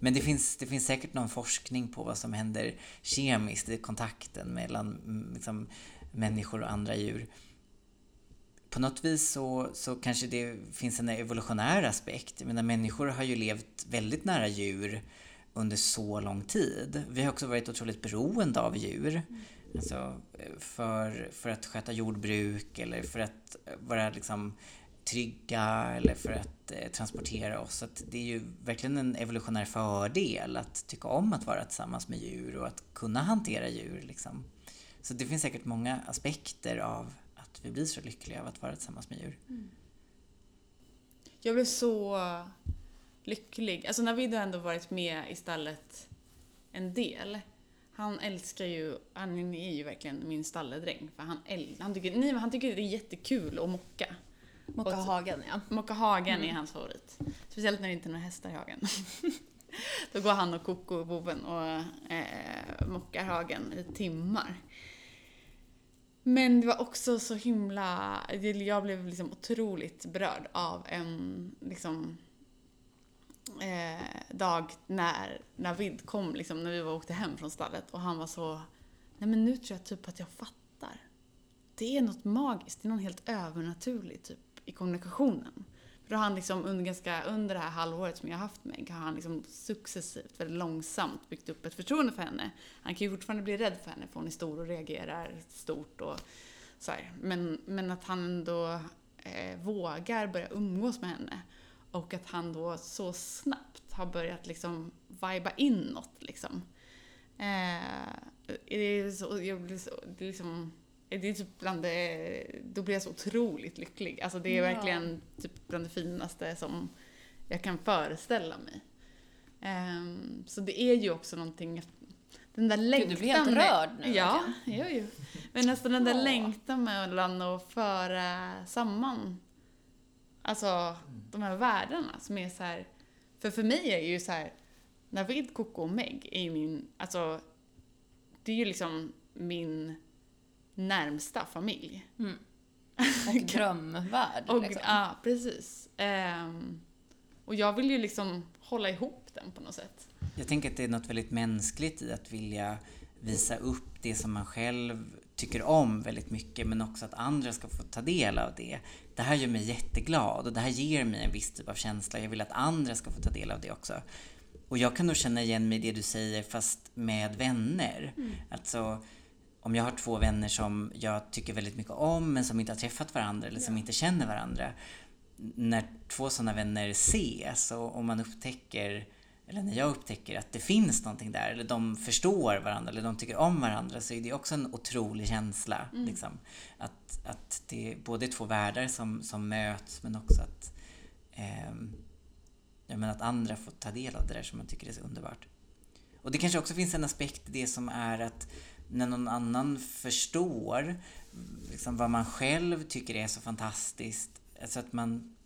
Men det finns, det finns säkert någon forskning på vad som händer kemiskt i kontakten mellan mm, liksom, människor och andra djur. På något vis så, så kanske det finns en evolutionär aspekt. Jag menar, människor har ju levt väldigt nära djur under så lång tid. Vi har också varit otroligt beroende av djur. Alltså eh, för, för att sköta jordbruk eller för att vara liksom trygga eller för att eh, transportera oss. Så att det är ju verkligen en evolutionär fördel att tycka om att vara tillsammans med djur och att kunna hantera djur. Liksom. Så det finns säkert många aspekter av att vi blir så lyckliga av att vara tillsammans med djur. Mm. Jag blev så lycklig. Alltså Navid har ändå varit med i stallet en del. Han älskar ju, han är ju verkligen min stalledräng. För han, han, tycker, nej, han tycker det är jättekul att mocka. Mocka hagen ja. Mocka hagen är hans favorit. Speciellt när det inte är några hästar i hagen. Då går han och Koko, boven, och eh, mockar hagen i timmar. Men det var också så himla... Jag blev liksom otroligt berörd av en liksom, eh, dag när Navid kom, liksom, när vi var åkte hem från stallet och han var så... Nej men nu tror jag typ att jag fattar. Det är något magiskt, det är något helt övernaturligt typ i kommunikationen. För då har han liksom under, ganska, under det här halvåret som jag har haft Meg har han liksom successivt, väldigt långsamt byggt upp ett förtroende för henne. Han kan ju fortfarande bli rädd för henne för hon är stor och reagerar stort och så här. Men, men att han ändå eh, vågar börja umgås med henne. Och att han då så snabbt har börjat liksom viba in något liksom. Eh, det är så, jag blir så, det är liksom, det är typ bland det, då blir jag så otroligt lycklig. Alltså det är Ja. verkligen typ bland det finaste som jag kan föreställa mig. Ehm, så det är ju också någonting, den där längtan. du blir helt rörd nu, Ja, jo, jo. Men nästan den där Ja. längtan mellan att föra samman, alltså de här världarna som är så här. För för mig är ju så här, Navid, Coco och Meg är ju min, alltså det är ju liksom min närmsta familj. Och drömvärld. Och, liksom. Ja, precis. Ehm, och jag vill ju liksom hålla ihop den på något sätt. Jag tänker att det är något väldigt mänskligt i att vilja visa upp det som man själv tycker om väldigt mycket men också att andra ska få ta del av det. Det här gör mig jätteglad och det här ger mig en viss typ av känsla. Jag vill att andra ska få ta del av det också. Och jag kan nog känna igen mig i det du säger fast med vänner. Alltså om jag har två vänner som jag tycker väldigt mycket om men som inte har träffat varandra eller som inte känner varandra. När två sådana vänner ses och om man upptäcker eller när jag upptäcker att det finns någonting där, eller de förstår varandra, eller de tycker om varandra, så är det också en otrolig känsla. Liksom. Att, att det är både två världar som, som möts, men också att, ehm, ja, men att andra får ta del av det där som man tycker är så underbart. Och det kanske också finns en aspekt i det som är att när någon annan förstår liksom, vad man själv tycker är så fantastiskt, alltså att man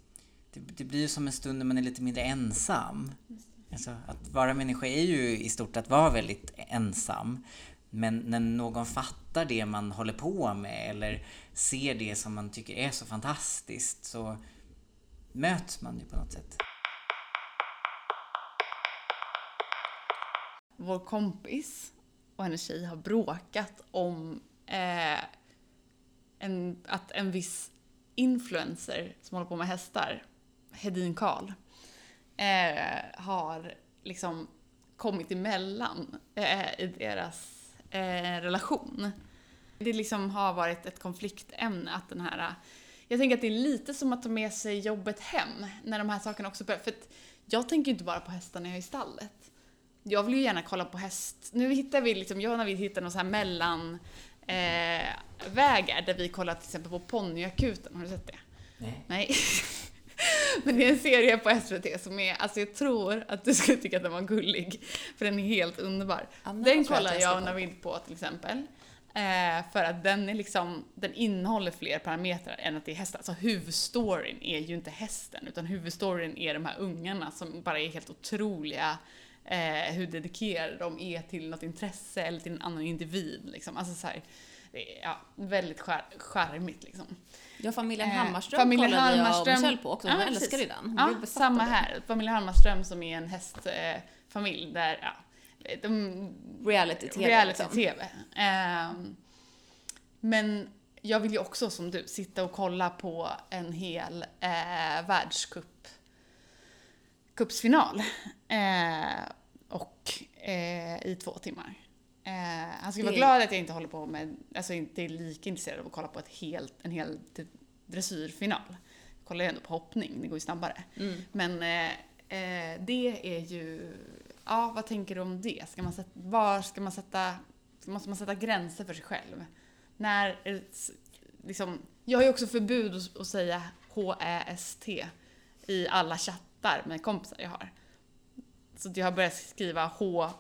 det, det blir ju som en stund när man är lite mindre ensam. Alltså, att vara människa är ju i stort att vara väldigt ensam. Men när någon fattar det man håller på med eller ser det som man tycker är så fantastiskt så möts man ju på något sätt. Vår kompis och hennes tjej har bråkat om eh, en, att en viss influencer som håller på med hästar, Hedin Karl, eh, har liksom kommit emellan eh, i deras eh, relation. Det liksom har varit ett konfliktämne att den här... Jag tänker att det är lite som att ta med sig jobbet hem när de här sakerna också börjar. För att jag tänker ju inte bara på hästarna jag har i stallet. Jag vill ju gärna kolla på häst. Nu hittar vi liksom, jag och Navid hittar någon så här mellan eh, vägar där vi kollar till exempel på ponnyakuten. Har du sett det? Nej. Nej. Men det är en serie på SVT som är, alltså jag tror att du skulle tycka att den var gullig. För den är helt underbar. Ja, den kollar jag jag och. Navid på till exempel. Eh, för att den är liksom, den innehåller fler parametrar än att det är hästar. Alltså huvudstoryn är ju inte hästen, utan huvudstoryn är de här ungarna som bara är helt otroliga. Eh, hur dedikerade de är till något intresse eller till en annan individ. Liksom. Alltså så här, Det är ja, väldigt charmigt liksom. Ja, familjen Eh, Hammarström familjen kollade jag och Hammarström- Michelle på också. Ja, Hon men älskar ju den. Ja, samma här. Familjen Hammarström som är en hästfamilj där, ja, de Reality-tv. reality-tv. Ehm, men jag vill ju också som du sitta och kolla på en hel eh, världscup cupsfinal eh, och eh, i två timmar. Eh, han ska vara glad att jag inte håller på med, alltså inte är lika intresserad av att kolla på ett helt, en hel dressyrfinal. Jag kollar ju ändå på hoppning, det går ju snabbare. Mm. Men eh, eh, det är ju, ja vad tänker du om det? Ska man sätta, var ska man sätta, måste man sätta gränser för sig själv? När, s- liksom, jag har ju också förbud att, säga H-Ä-S-T i alla chattar med kompisar jag har. Så att jag har börjat skriva H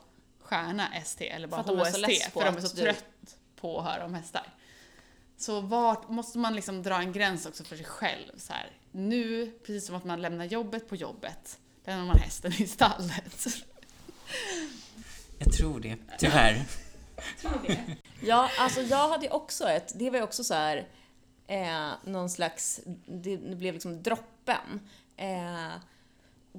stjärna ST eller bara För att de är så HST för de är så du- trött på att höra om hästar. Så vart måste man liksom dra en gräns också för sig själv så här. Nu, precis som att man lämnar jobbet på jobbet, lämnar man hästen i stallet. Jag tror det, tyvärr. Ja, alltså jag hade också ett, det var ju också så här, eh, någon slags, det, det blev liksom droppen. Eh,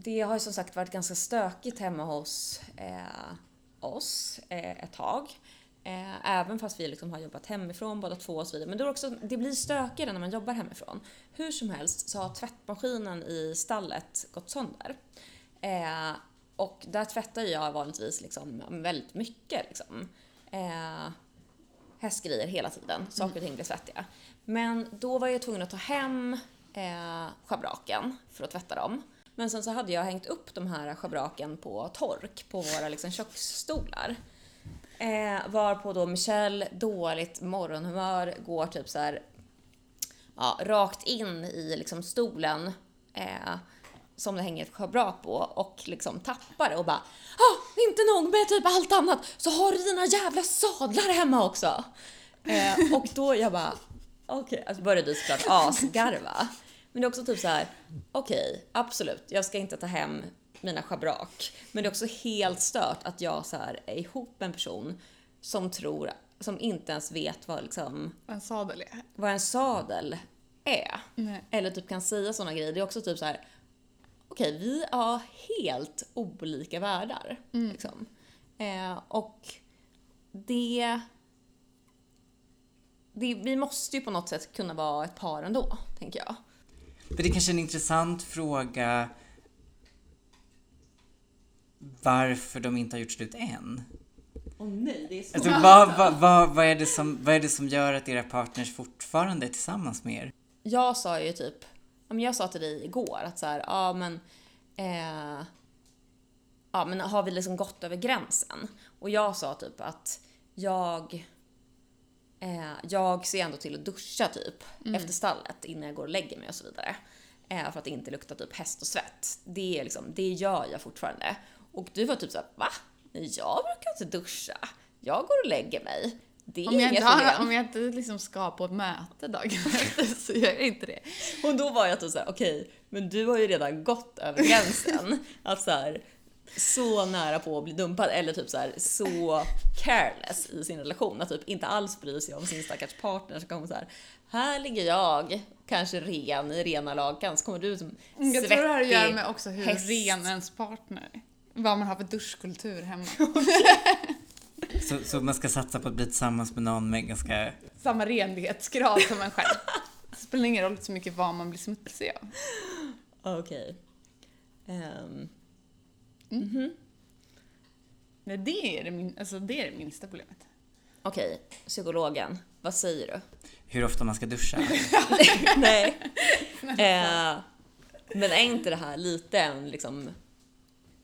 det har ju som sagt varit ganska stökigt hemma hos eh, oss eh, ett tag. Eh, även fast vi liksom har jobbat hemifrån båda två och så vidare. Men det, är också, det blir stökigare när man jobbar hemifrån. Hur som helst så har tvättmaskinen i stallet gått sönder. Eh, och där tvättar jag vanligtvis liksom väldigt mycket. Liksom. Eh, hästgrejer hela tiden. Saker och ting blir svettiga. Men då var jag tvungen att ta hem eh, schabraken för att tvätta dem. Men sen så hade jag hängt upp de här schabraken på tork på våra liksom, köksstolar. Eh, varpå då Michelle, dåligt morgonhumör, går typ så här ja, rakt in i liksom stolen eh, som det hänger ett schabrak på och liksom tappar det och bara ah, inte nog med typ allt annat så har du dina jävla sadlar hemma också. Eh, och då jag bara okej, alltså började såklart asgarva. Men det är också typ så här okej, absolut, jag ska inte ta hem mina schabrak. Men det är också helt stört att jag så här är ihop med en person som tror, som inte ens vet vad liksom En sadel är. vad en sadel är. Nej. Eller typ kan säga såna grejer. Det är också typ så här. Okej, vi har helt olika världar. Liksom. Eh, och det, det... Vi måste ju på något sätt kunna vara ett par ändå, tänker jag. Men det är kanske är en intressant fråga varför de inte har gjort slut än. Åh nej, det är så... Alltså, vad, vad, vad, vad, är det som, vad är det som gör att era partners fortfarande är tillsammans med er? Jag sa ju typ, jag sa till dig igår att så här, ja men, eh, ja men har vi liksom gått över gränsen? Och jag sa typ att jag, eh, jag ser ändå till att duscha typ efter stallet innan jag går och lägger mig och så vidare. Eh, för att det inte luktar typ häst och svett. Det är liksom, det gör jag fortfarande. Och du var typ såhär, va? Jag brukar inte duscha. Jag går och lägger mig. Det är Om jag, inget problem. har, om jag inte liksom ska på ett möte dagen efter så gör jag inte det. Och då var jag typ såhär, okej, men du har ju redan gått över gränsen. att så här, så nära på att bli dumpad eller typ så här, så careless i sin relation. Att typ inte alls bry sig om sin stackars partner. Så kommer så här, här ligger jag, kanske ren i rena lakan, så kommer du som Mm, Jag tror det har att göra svettig med också hur häst. ren ens partner. Vad man har för duschkultur hemma. Så, så man ska satsa på att bli tillsammans med någon med ganska... Samma renlighetsgrad som en själv. Det spelar ingen roll så mycket vad man blir smutsig av. Okej. Ehm, Nej, det är det, min, alltså, det är det minsta problemet. Okej, psykologen, vad säger du? Hur ofta man ska duscha. Nej. Eh, men är inte det här lite en, liksom,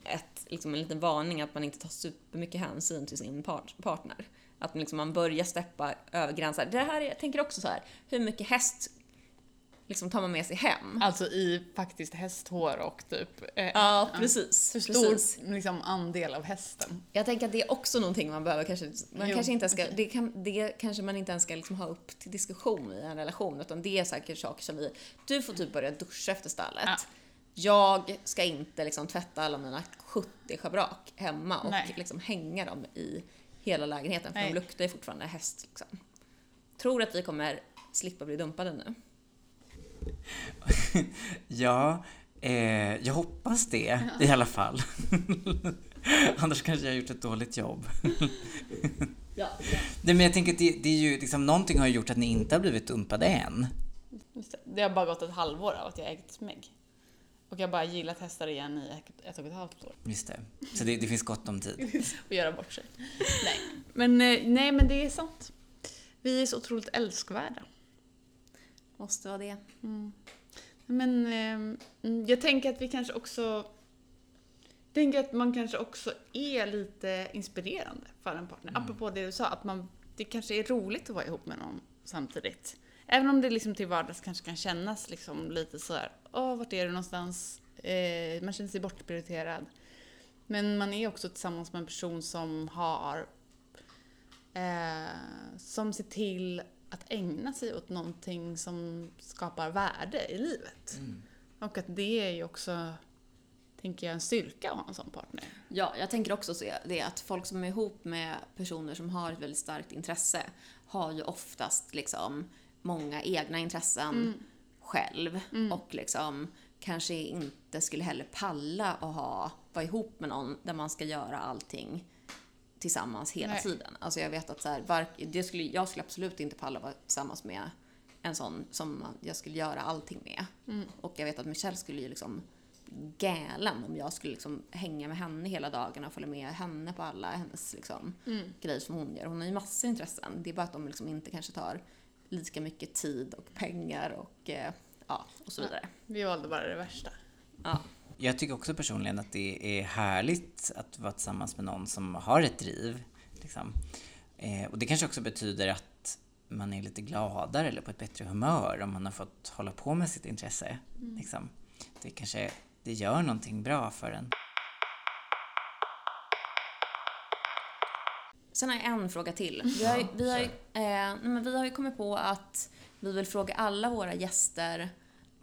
ett, liksom en liten varning att man inte tar supermycket hänsyn till sin part, partner? Att man, liksom, man börjar steppa över gränser. Det här, är- jag tänker också så här, hur mycket häst liksom, tar man med sig hem? Alltså i faktiskt hästhår och typ eh, Ja, precis. hur stor precis. liksom, andel av hästen. Jag tänker att det är också någonting man behöver kanske, man Jo, kanske inte ska, det, kan, det kanske man inte ens ska liksom ha upp till diskussion i en relation, utan det är säkert saker som vi, du får typ börja duscha efter stallet. Ja. Jag ska inte liksom tvätta alla mina 70 schabrak hemma och Nej. liksom hänga dem i hela lägenheten, för Nej. de luktar ju fortfarande häst. Liksom. tror att vi kommer slippa bli dumpade nu. Ja, eh, jag hoppas det i alla fall. Annars kanske jag har gjort ett dåligt jobb. Ja. Nej, men jag tänker att det, det är ju liksom, någonting har gjort att ni inte har blivit dumpade än. Det. det har bara gått ett halvår av att jag ägt Meg. Och jag bara gillat hästar igen i ett, ett och ett halvt år. Just det. Så det, det finns gott om tid. Och göra bort sig. nej. Men, eh, nej, men det är sant. Vi är så otroligt älskvärda. Måste vara det. Men eh, mm, jag tänker att vi kanske också... Jag tänker att man kanske också är lite inspirerande för en partner. Apropå det du sa, att man, det kanske är roligt att vara ihop med någon samtidigt. Även om det liksom till vardags kanske kan kännas liksom lite så här, åh, vart är du någonstans? Eh, man känner sig bortprioriterad. Men man är också tillsammans med en person som har eh, som ser till att ägna sig åt någonting som skapar värde i livet. Och att det är ju också, tänker jag, en styrka att ha en sån partner. Ja, jag tänker också se det att folk som är ihop med personer som har ett väldigt starkt intresse har ju oftast liksom många egna intressen själv och liksom kanske inte skulle heller palla att ha, vara ihop med någon där man ska göra allting tillsammans hela Nej. tiden. Alltså jag vet att så här, var, det skulle, jag skulle absolut inte palla vara tillsammans med en sån som jag skulle göra allting med. Och jag vet att Michelle skulle ju liksom galen om jag skulle liksom hänga med henne hela dagen och följa med henne på alla hennes liksom, grejer som hon gör. Hon har ju massor intressen. Det är bara att de liksom inte kanske tar lika mycket tid och pengar och, eh, ja, och så vidare. Vi valde bara det värsta. Ja. Jag tycker också personligen att det är härligt att vara tillsammans med någon som har ett driv. Liksom. Eh, och det kanske också betyder att man är lite gladare eller på ett bättre humör om man har fått hålla på med sitt intresse. Liksom. Det kanske det gör någonting bra för en. Sen har jag en fråga till. Vi har, vi, har, eh, vi har ju kommit på att vi vill fråga alla våra gäster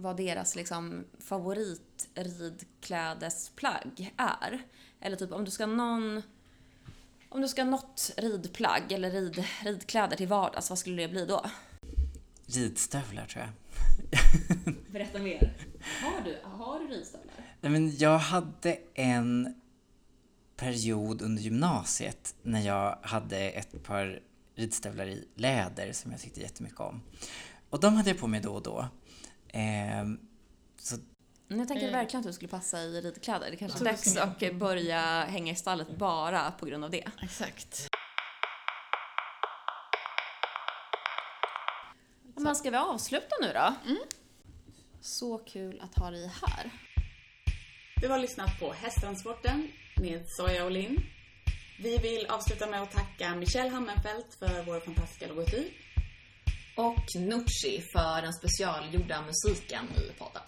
vad deras liksom, favoritridklädesplagg är. Eller typ om du ska någon... Om du ska något ridplagg eller rid, ridkläder till vardags, vad skulle det bli då? Ridstövlar tror jag. Berätta mer. Har du, har du ridstövlar? Nej, men jag hade en period under gymnasiet när jag hade ett par ridstövlar i läder som jag tyckte jättemycket om. Och de hade jag på mig då och då. Ehm, så Jag tänker Eh. verkligen att du skulle passa i ridkläder. Det kanske är dags att börja hänga i stallet bara på grund av det. Exakt. Men ska vi avsluta nu då? Så kul att ha dig här. Du har lyssnat på Hästtransporten med Soja och Linn. Vi vill avsluta med att tacka Michelle Hammenfeldt för vår fantastiska logotyp. Och Nucci för den specialgjorda musiken i podden.